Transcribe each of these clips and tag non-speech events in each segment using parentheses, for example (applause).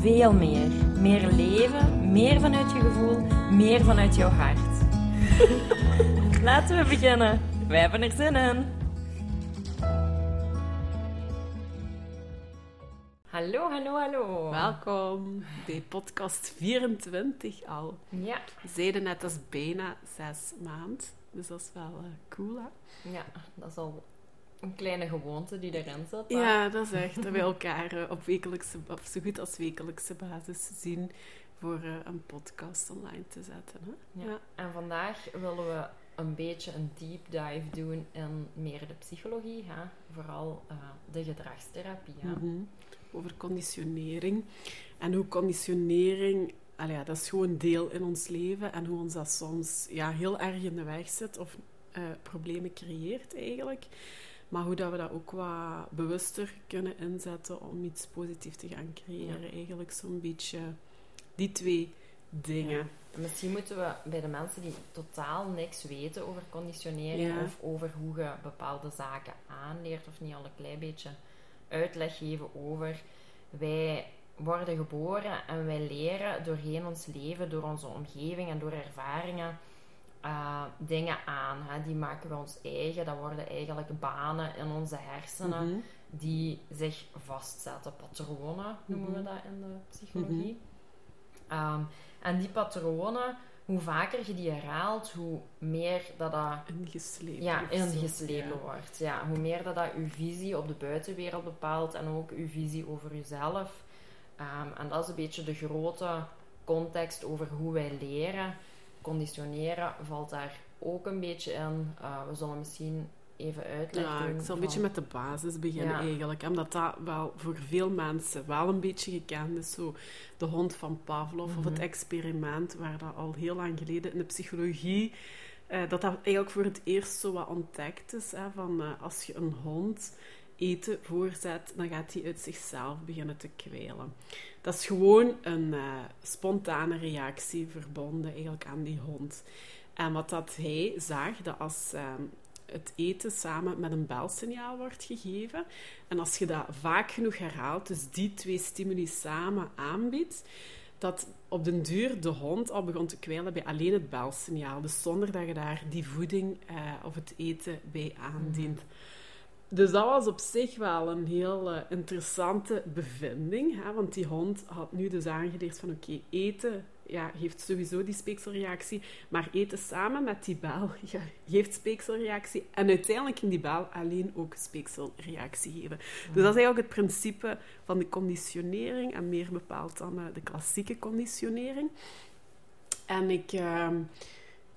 veel meer. Meer leven, meer vanuit je gevoel, meer vanuit jouw hart. (laughs) Laten we beginnen. Wij hebben er zin in. Hallo, hallo, hallo. Welkom bij podcast 24 al. Ja, We zeiden net, dat is bijna zes maand. Dus dat is wel eh, cool, hè? ja, dat is al een kleine gewoonte die erin hè? Ja, dat is echt dat we elkaar eh, op wekelijkse, of zo goed als wekelijkse basis zien voor eh, een podcast online te zetten. Hè? Ja. En vandaag willen we een beetje een deep dive doen in meer de psychologie, hè? vooral eh, de gedragstherapie. Hè? Mhm. Over conditionering. En hoe conditionering, allee, ja, dat is gewoon deel in ons leven. En hoe ons dat soms ja, heel erg in de weg zit of problemen creëert eigenlijk. Maar hoe dat we dat ook wat bewuster kunnen inzetten om iets positiefs te gaan creëren. Eigenlijk zo'n beetje die twee dingen. Ja. En Misschien moeten we bij de mensen die totaal niks weten over conditionering Ja. of over hoe je bepaalde zaken aanleert of niet al een klein beetje uitleg geven over. Wij worden geboren en wij leren doorheen ons leven, door onze omgeving en door ervaringen eh, dingen aan. Hè. Die maken we ons eigen. Dat worden eigenlijk banen in onze hersenen Mhm. die zich vastzetten. Patronen noemen we Mhm. dat in de psychologie. Ehm, en die patronen, hoe vaker je die herhaalt, hoe meer dat dat Ingeslepen. ja, ingeslepen Ja. wordt. Ja, hoe meer dat dat uw visie op de buitenwereld bepaalt en ook uw visie over uzelf. Ehm, en dat is een beetje de grote context over hoe wij leren. Conditioneren valt daar ook een beetje in. Eh, we zullen misschien even uitleggen. Ja, ik zal een beetje met de basis beginnen Ja. eigenlijk. Omdat dat wel voor veel mensen wel een beetje gekend is. Zo de hond van Pavlov of het Mhm. experiment waar dat al heel lang geleden in de psychologie... eh, dat dat eigenlijk voor het eerst zo wat ontdekt is. Hè, van eh, als je een hond eten voorzet, dan gaat hij uit zichzelf beginnen te kwijlen. Dat is gewoon een eh, spontane reactie verbonden eigenlijk aan die hond. En wat dat hij zag, dat als ehm, het eten samen met een belsignaal wordt gegeven, en als je dat vaak genoeg herhaalt, dus die twee stimuli samen aanbiedt, dat op den duur de hond al begon te kwijlen bij alleen het belsignaal. Dus zonder dat je daar die voeding eh, of het eten bij aandient. Dus dat was op zich wel een heel eh, interessante bevinding. Hè? Want die hond had nu dus aangeleerd van oké, eten ja, geeft sowieso die speekselreactie. Maar eten samen met die bel (laughs) ja, geeft speekselreactie. En uiteindelijk ging die bel alleen ook speekselreactie geven. Dus dat is eigenlijk het principe van de conditionering. En meer bepaald dan eh, de klassieke conditionering. En ik... ehm,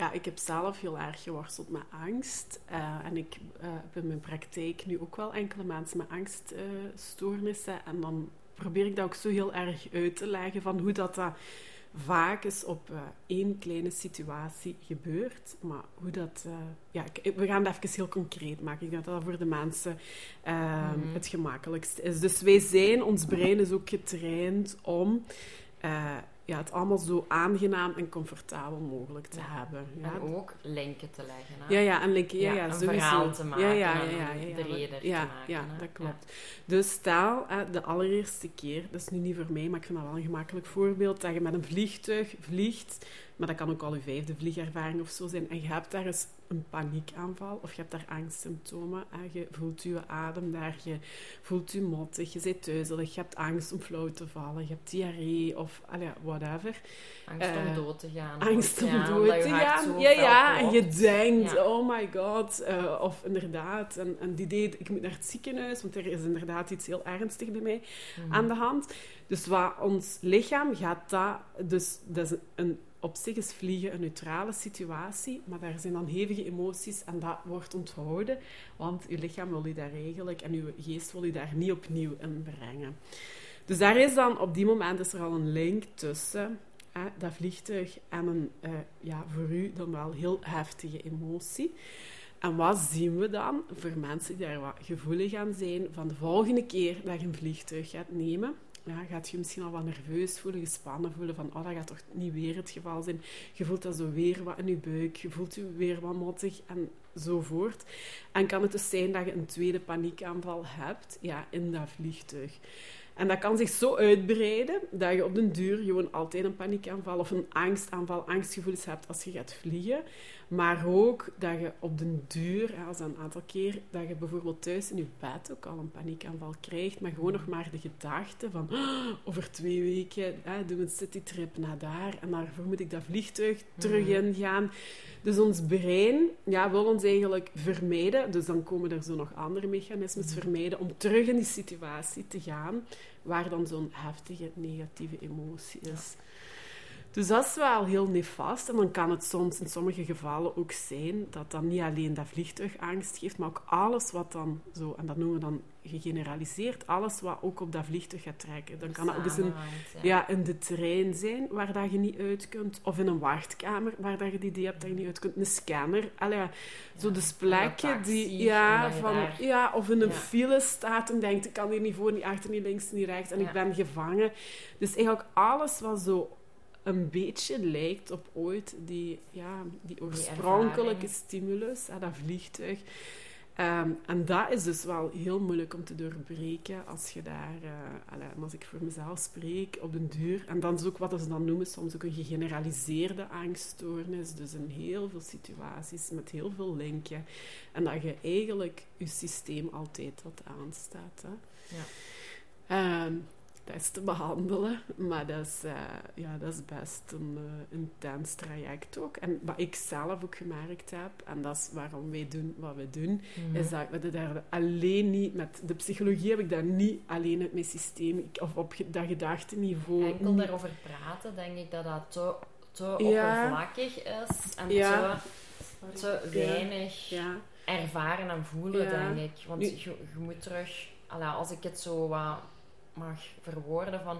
ja, ik heb zelf heel erg geworsteld met angst. Eh, en ik eh, heb in mijn praktijk nu ook wel enkele mensen met angststoornissen. en dan probeer ik dat ook zo heel erg uit te leggen van hoe dat, dat vaak is op eh, één kleine situatie gebeurt. Maar hoe dat... ja, ik- we gaan dat even heel concreet maken. Ik denk dat dat voor de mensen Mhm. het gemakkelijkst is. Dus wij zijn, ons brein is ook getraind om... ja, het allemaal zo aangenaam en comfortabel mogelijk te Ja. hebben. Ja, En ook linken te leggen. Hè? ja, ja, en linken, ja, Ja, een sowieso. verhaal te maken ja, ja, en ja, breder te maken, Ja, hè. dat klopt. Dus stel, de allereerste keer, dat is nu niet voor mij, maar ik vind dat wel een gemakkelijk voorbeeld, dat je met een vliegtuig vliegt, maar dat kan ook al je vijfde vliegervaring of zo zijn, en je hebt daar eens een paniekaanval, of je hebt daar angstsymptomen, hè, je voelt je adem daar, je voelt je mottig, je zit duizelig, je hebt angst om flauw te vallen, je hebt diarree, of allee, whatever. Angst om Eh, dood te gaan. Angst om Ja, dood te gaan. Ja, ja. En je denkt, Ja. oh my god. eh, of inderdaad, en, en die deed, ik moet naar het ziekenhuis, want er is inderdaad iets heel ernstigs bij mij Mhm. aan de hand. Dus wat ons lichaam gaat dat... Dus dat is een, op zich is vliegen een neutrale situatie, maar daar zijn dan hevige emoties en dat wordt onthouden, want je lichaam wil je daar eigenlijk en je geest wil je daar niet opnieuw in brengen. Dus daar is dan, op die moment is er al een link tussen. dat vliegtuig en een, eh, ja, voor u dan wel heel heftige emotie. En wat zien we dan voor mensen die daar wat gevoelig aan zijn van de volgende keer dat je een vliegtuig gaat nemen? Gaat je misschien al wat nerveus voelen, gespannen voelen van oh, dat gaat toch niet weer het geval zijn. Je voelt dat zo weer wat in je buik, je voelt je weer wat mottig enzovoort. En kan het dus zijn dat je een tweede paniekaanval hebt ja, in dat vliegtuig. En dat kan zich zo uitbreiden dat je op den duur gewoon altijd een paniekaanval of een angstaanval, angstgevoelens hebt als je gaat vliegen. Maar ook dat je op den duur, als een aantal keer, dat je bijvoorbeeld thuis in je bed ook al een paniekaanval krijgt. Maar gewoon nog maar de gedachte van oh, over twee weken hè, doen we een citytrip naar daar en daarvoor moet ik dat vliegtuig terug Mhm. ingaan. Dus ons brein ja, wil ons eigenlijk vermijden. Dus dan komen er zo nog andere mechanismes Mhm. vermijden om terug in die situatie te gaan waar dan zo'n heftige negatieve emotie is. Dus dat is wel heel nefast. En dan kan het soms in sommige gevallen ook zijn dat dan niet alleen dat vliegtuig angst geeft, maar ook alles wat dan zo, en dat noemen we dan gegeneraliseerd, alles wat ook op dat vliegtuig gaat trekken. Dan kan dat ook eens in, Samenhangt, ja, in de trein zijn waar dat je niet uit kunt, of in een wachtkamer waar dat je die idee hebt dat je niet uit kunt, een scanner. Allee, ja, zo dus een plekken die, ja, van, ja, of in een Ja. file staat en denkt, ik kan hier niet voor, niet achter, niet links, niet rechts, en Ja. ik ben gevangen. Dus eigenlijk alles wat zo een beetje lijkt op ooit die, ja, die oorspronkelijke stimulus, dat vliegtuig. Ehm, en dat is dus wel heel moeilijk om te doorbreken als je daar, eh, als ik voor mezelf spreek, op den duur. En dan is ook wat ze dan noemen soms ook een gegeneraliseerde angststoornis. Dus in heel veel situaties met heel veel linken. En dat je eigenlijk je systeem altijd wat aanstaat. Hè. Ja. Ehm, dat is te behandelen, maar dat is, eh, ja, dat is best een eh, intens traject ook. En wat ik zelf ook gemerkt heb, en dat is waarom wij doen wat we doen, Mhm. is dat we daar alleen niet met de psychologie heb ik dat niet alleen uit mijn systeem of op dat gedachteniveau. Enkel niet- daarover praten, denk ik dat dat te, te Ja. oppervlakkig is en Ja. te, te weinig Ja, ervaren en voelen, Ja. denk ik. Want Nu- je, je moet terug, als ik het zo wat mag verwoorden, van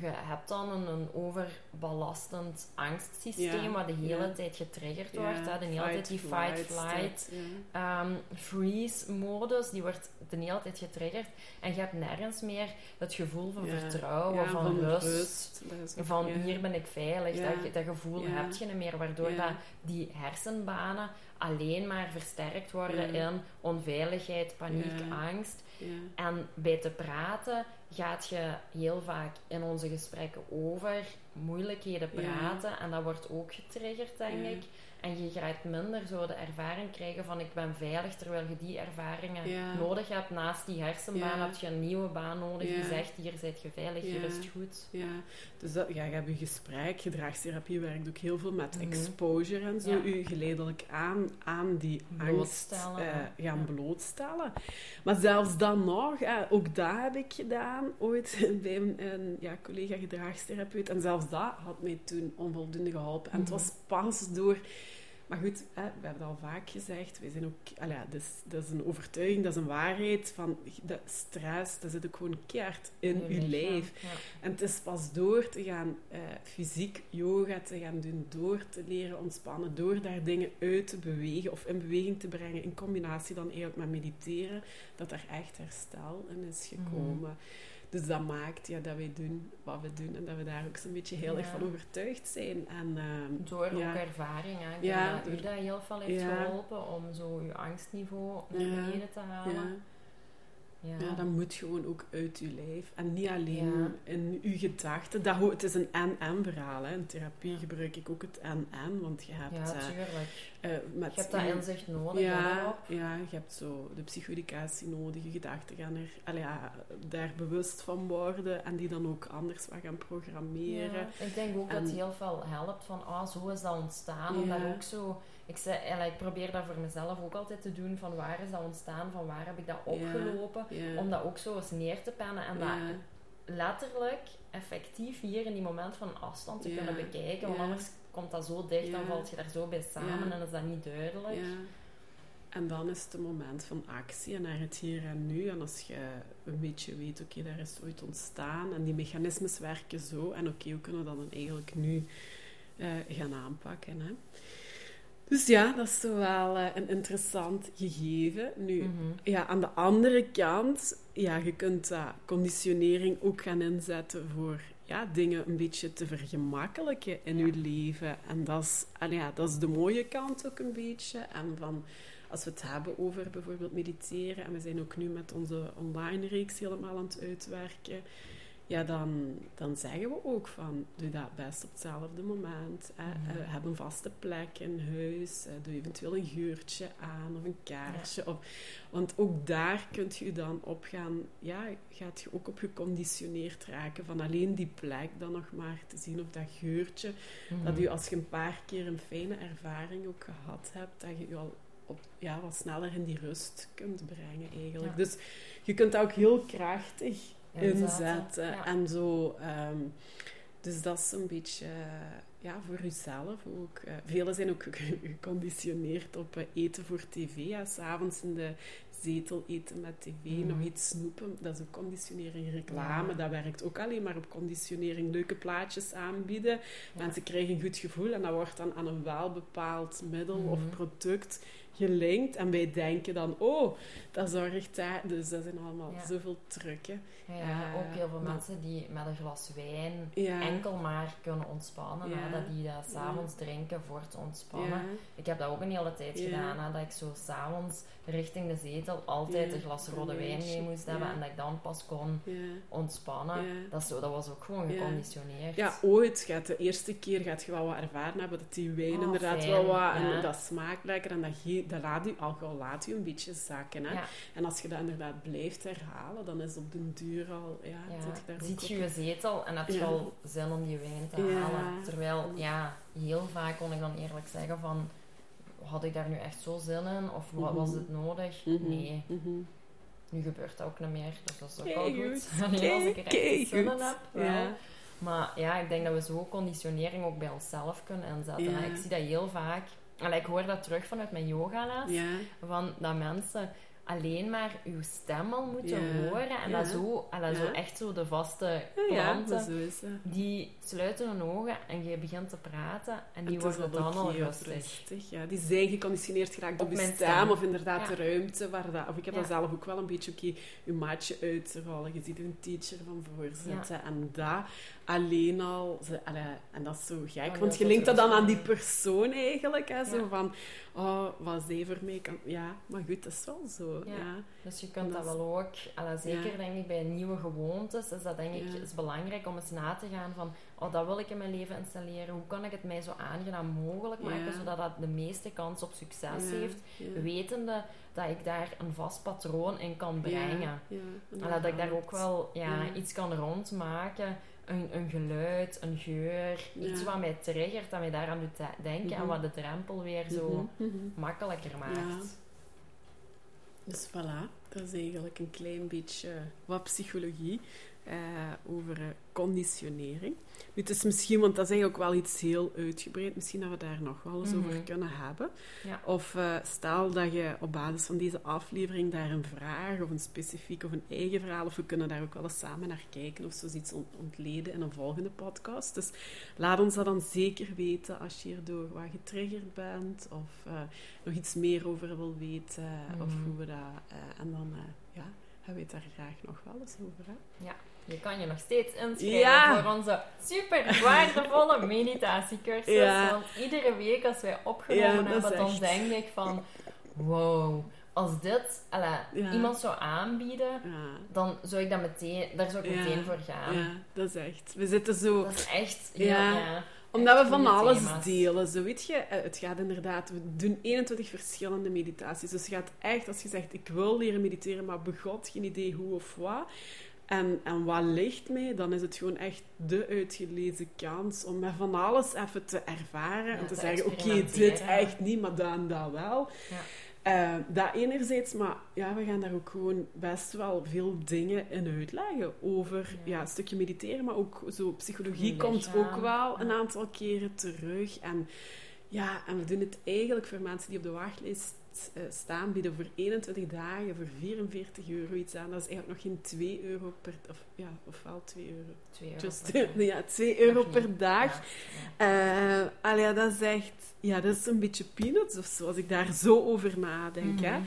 je hebt dan een, een overbelastend angstsysteem Ja. wat de hele Ja. tijd getriggerd ja, wordt. Hè? De hele tijd die fight, flight. Ehm, freeze-modus, die wordt de hele tijd getriggerd. En je hebt nergens meer het gevoel van vertrouwen, Ja, van, rust. Ook- Van hier ben ik veilig. Dat, dat gevoel heb je niet meer, waardoor dat die hersenbanen alleen maar versterkt worden in onveiligheid, paniek, Ja. angst. Ja. En bij te praten gaat je heel vaak in onze gesprekken over moeilijkheden Ja. praten. En dat wordt ook getriggerd, denk Ja. ik. En je gaat minder zo de ervaring krijgen van ik ben veilig, terwijl je die ervaringen Ja. nodig hebt. Naast die hersenbaan Ja. heb je een nieuwe baan nodig Ja. die zegt hier zit je veilig, hier Ja. is het goed. Ja, dus dat, ja, je hebt je gesprek, gedragstherapie werkt ook heel veel met Mhm. exposure en zo. Ja. U geleidelijk aan, aan die angst Blootstellen, eh, gaan blootstellen. Maar zelfs dan nog, eh, ook dat heb ik gedaan ooit (laughs) bij een, een ja, collega gedragstherapeut. En zelfs dat had mij toen onvoldoende geholpen. En het Mhm. was pas door... Maar goed, hè, we hebben het al vaak gezegd. Wij zijn ook, allee, dat, is, dat is een overtuiging, dat is een waarheid. Van dat stress, dat zit ook gewoon keihard in Je lijf. Ja. En het is pas door te gaan eh, fysiek yoga te gaan doen, door te leren ontspannen, door daar dingen uit te bewegen of in beweging te brengen, in combinatie dan eigenlijk met mediteren, dat er echt herstel in is Mhm. gekomen. Dus dat maakt ja, dat wij doen wat we doen en dat we daar ook zo'n beetje heel erg van overtuigd zijn. En, ehm, Door Ja. ook ervaring. Hè. Ik Ja, denk dat u door- dat heel veel heeft geholpen om zo je angstniveau naar beneden te halen. ja, Ja. dat moet gewoon ook uit je lijf. En niet alleen Ja. in je gedachten. Dat, het is een en-en-verhaal. hè. In therapie gebruik ik ook het en-en, want je hebt... Ja, eh, tuurlijk. Eh, Je hebt dat inzicht nodig Ja, daarop. ja, je hebt zo de psychoeducatie nodig, je gedachten gaan er, ja, daar bewust van worden en die dan ook anders wat gaan programmeren. Ja, ik denk ook dat het heel veel helpt van, ah, zo is dat ontstaan. Om daar ook zo... Ik, zei, eigenlijk, ik probeer dat voor mezelf ook altijd te doen, van waar is dat ontstaan, van waar heb ik dat opgelopen. Ja, Om dat ook zo eens neer te pennen en dat letterlijk, effectief hier in die moment van afstand te kunnen bekijken. Want anders komt dat zo dicht, dan valt je daar zo bij samen Ja. en is dat niet duidelijk. ja. En dan is het een moment van actie en naar het hier en nu. En als je een beetje weet, oké, daar is ooit ontstaan en die mechanismes werken zo. En oké, hoe kunnen we dat dan eigenlijk nu uh, gaan aanpakken? Hè? Dus ja, dat is toch wel uh, een interessant gegeven. Nu, Mhm. ja, aan de andere kant, ja, je kunt conditionering ook gaan inzetten voor ja, dingen een beetje te vergemakkelijken in je leven. En dat is, ja, dat is de mooie kant ook een beetje. En van, als we het hebben over bijvoorbeeld mediteren, en we zijn ook nu met onze online reeks helemaal aan het uitwerken, ja, dan, dan zeggen we ook van, doe dat best op hetzelfde moment. Hè. Mhm. Eh, heb een vaste plek in huis. eh, doe eventueel een geurtje aan of een kaartje. Of, want ook daar kunt je dan op gaan, ja, gaat je ook op geconditioneerd raken van alleen die plek dan nog maar te zien of dat geurtje, Mhm. dat je als je een paar keer een fijne ervaring ook gehad hebt, dat je je al op, ja, wat sneller in die rust kunt brengen eigenlijk. Ja. Dus je kunt dat ook heel krachtig Inzetten, ja. En zo. ehm, dus dat is een beetje eh, ja, voor jezelf ook. Eh, velen zijn ook (laughs) geconditioneerd op eh, eten voor tv. Ja, S'avonds in de zetel eten met tv, Mhm. nog iets snoepen. Dat is ook conditionering. Reclame, Ja. dat werkt ook alleen maar op conditionering. Leuke plaatjes aanbieden. Ja. Mensen krijgen een goed gevoel en dat wordt dan aan een wel bepaald middel of Mhm. product gelinkt. En wij denken dan, oh, dat zorgt daar. Dus dat zijn allemaal Ja. zoveel trucken. Ja, Eh, ook heel veel maar- mensen die met een glas wijn Ja. enkel maar kunnen ontspannen. Ja. Hè, dat die dat s'avonds drinken voor te ontspannen. Ik heb dat ook een hele tijd gedaan. Hè, dat ik zo s'avonds richting de zetel altijd een glas rode wijn mee moest hebben. En dat ik dan pas kon ontspannen. Dat, zo, dat was ook gewoon geconditioneerd. Ja, ooit gaat de eerste keer gaat je wel wat ervaren hebben dat die wijn Oh, inderdaad fijn, wel wat en dat smaakt lekker en dat, ge, dat laat je al gauw laat je een beetje zakken. Hè? Ja. En als je dat inderdaad blijft herhalen, dan is op den duur al ja, Ja, zit je daar ziet je je zetel en heb je al zin om die wijn te halen. Terwijl, ja, heel vaak kon ik dan eerlijk zeggen van... Had ik daar nu echt zo zin in? Of wa- Mhm. was het nodig? Mhm, Nee. mhm. Nu gebeurt dat ook niet meer, dus dat is ook Kei al goed. (laughs) Alleen als ik er kei echt zin in heb, wel. Maar ja, ik denk dat we zo conditionering ook bij onszelf kunnen inzetten. Ja. Ik zie dat heel vaak... Allee, ik hoor dat terug vanuit mijn yogales. Ja. Van dat mensen alleen maar uw stem al moeten Ja. horen. En Ja. dat zo, allee, zo echt zo de vaste klanten... Die sluiten hun ogen en je begint te praten en En die worden dan al rustig. rustig. Ja, die zijn geconditioneerd geraakt Op op stem stem. of inderdaad de ruimte. Waar dat, of ik heb dat zelf ook wel een beetje, oké, je maatje uit te rollen. Je ziet er een teacher van voor zitten. En dat alleen al... Ze, allee, en dat is zo gek, Oh, want je linkt dat dan aan die persoon eigenlijk. Hè, Zo Ja. van, oh, wat zij voor mij kan... Ja, maar goed, dat is wel zo. Ja. Dus je kunt dat wel ook, allee, zeker denk ik bij nieuwe gewoontes, is dat denk ik is belangrijk om eens na te gaan van, oh dat wil ik in mijn leven installeren, hoe kan ik het mij zo aangenaam mogelijk maken, Ja. zodat dat de meeste kans op succes Ja, heeft, ja. wetende dat ik daar een vast patroon in kan brengen. En dat ik daar ook wel ja, iets kan rondmaken. Een, een geluid, een geur. Iets wat mij triggert, dat mij daaraan doet de- denken. En Mhm. wat de drempel weer zo Mhm, mhm. makkelijker maakt. Dus voilà, dat is eigenlijk een klein beetje wat psychologie eh, over eh, conditionering. Nu, het is misschien, want dat is eigenlijk ook wel iets heel uitgebreid, misschien dat we daar nog wel eens over Mhm. kunnen hebben. Ja. Of eh, stel dat je op basis van deze aflevering daar een vraag of een specifiek of een eigen verhaal, of we kunnen daar ook wel eens samen naar kijken of zoiets ont- ontleden in een volgende podcast. Dus laat ons dat dan zeker weten als je hierdoor wat getriggerd bent of nog iets meer over wil weten of Mhm. hoe we dat... en dan, ja, hebben we het daar graag nog wel eens over. Hè? Je kan je nog steeds inschrijven Ja. voor onze super waardevolle (laughs) meditatiecursus. Ja. Want iedere week als wij opgenomen hebben, dan echt. denk ik van... Wow, als dit alla, Ja. iemand zou aanbieden, Ja. dan zou ik dat meteen, daar zou ik Ja. meteen voor gaan. ja, dat is echt... We zitten zo... Dat is echt... Ja. Omdat we van alles thema's. delen. Zo weet je, eh, het gaat inderdaad, we doen 21 verschillende meditaties. Dus je gaat echt, als je zegt, ik wil leren mediteren, maar begot geen idee hoe of wat. En, en wat ligt mij, dan is het gewoon echt de uitgelezen kans om met van alles even te ervaren. Ja, en te, te zeggen, oké, dit experimenteren. echt niet, maar dan dat wel. Ja. Eh, dat enerzijds, maar ja, we gaan daar ook gewoon best wel veel dingen in uitleggen over Ja. ja. een stukje mediteren, maar ook zo psychologie komt ook wel een aantal keren terug. En ja, en we doen het eigenlijk voor mensen die op de wachtlijst staan, bieden voor 21 dagen voor 44 euro iets aan. Dat is eigenlijk nog geen 2 euro per... Of, ja, ofwel 2 euro. 2 euro. Just, per dag. (laughs) ja, 2 euro niet. per dag. Ja, Eh, allee, ja, dat is echt... Ja, dat is een beetje peanuts of zo, als ik daar zo over nadenk. hè.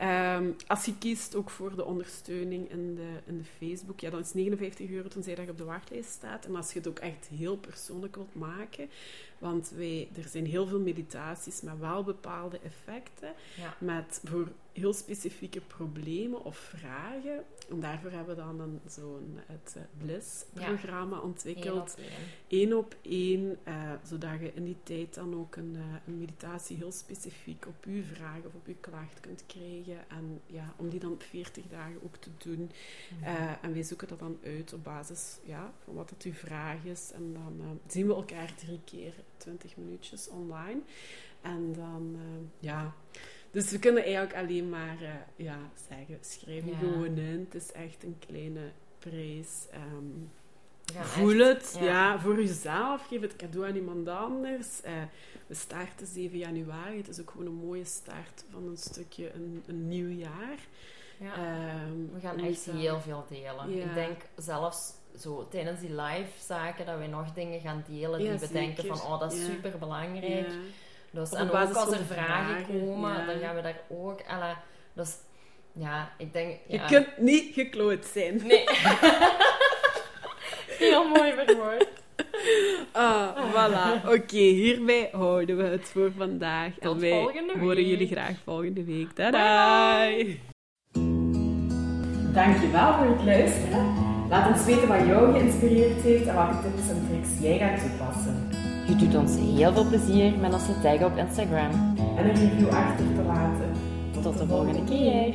Ehm, als je kiest ook voor de ondersteuning in de, in de Facebook, ja, dan is het 59 euro tenzij dat je op de wachtlijst staat. En als je het ook echt heel persoonlijk wilt maken, want wij, er zijn heel veel meditaties met wel bepaalde effecten, Ja. met voor heel specifieke problemen of vragen. En daarvoor hebben we dan een, zo'n het eh, Bliss-programma Heel ontwikkeld één op één, eh, zodat je in die tijd dan ook een, eh, een meditatie heel specifiek op uw vraag of op uw klacht kunt krijgen. En ja, om die dan op 40 dagen ook te doen. Mhm. En wij zoeken dat dan uit op basis ja, van wat het uw vraag is. En dan zien we elkaar drie keer 20 minuutjes online. En dan, ja... Dus we kunnen eigenlijk alleen maar eh, ja, zeggen, schrijf je Ja. gewoon in. Het is echt een kleine prijs. We gaan Voel echt- het, ja. voor jezelf. Geef het cadeau aan iemand anders. Eh, we starten 7 januari. Het is ook gewoon een mooie start van een stukje een, een nieuw jaar. Ja. Ehm, We gaan om echt jezelf- heel veel delen. Ja. Ik denk zelfs zo tijdens die live zaken dat we nog dingen gaan delen Ja, die we denken van oh dat is Ja. super belangrijk. Dus, en basis ook als er de vragen, vragen, komen, ja. dan gaan we daar ook. Alla, dus ja, ik denk. Je Ja. kunt niet gekloot zijn. Nee. (laughs) heel mooi verwoord. Ah, voilà. Oké, hierbij houden we het voor vandaag. Tot en wij volgende horen week. jullie graag volgende week. Bye Tada! Dankjewel voor het luisteren. Laat ons weten wat jou geïnspireerd heeft en welke tips en tricks jij gaat toepassen. Je doet ons heel veel plezier met onze tag op Instagram. En een review achter te laten. Tot de volgende keer.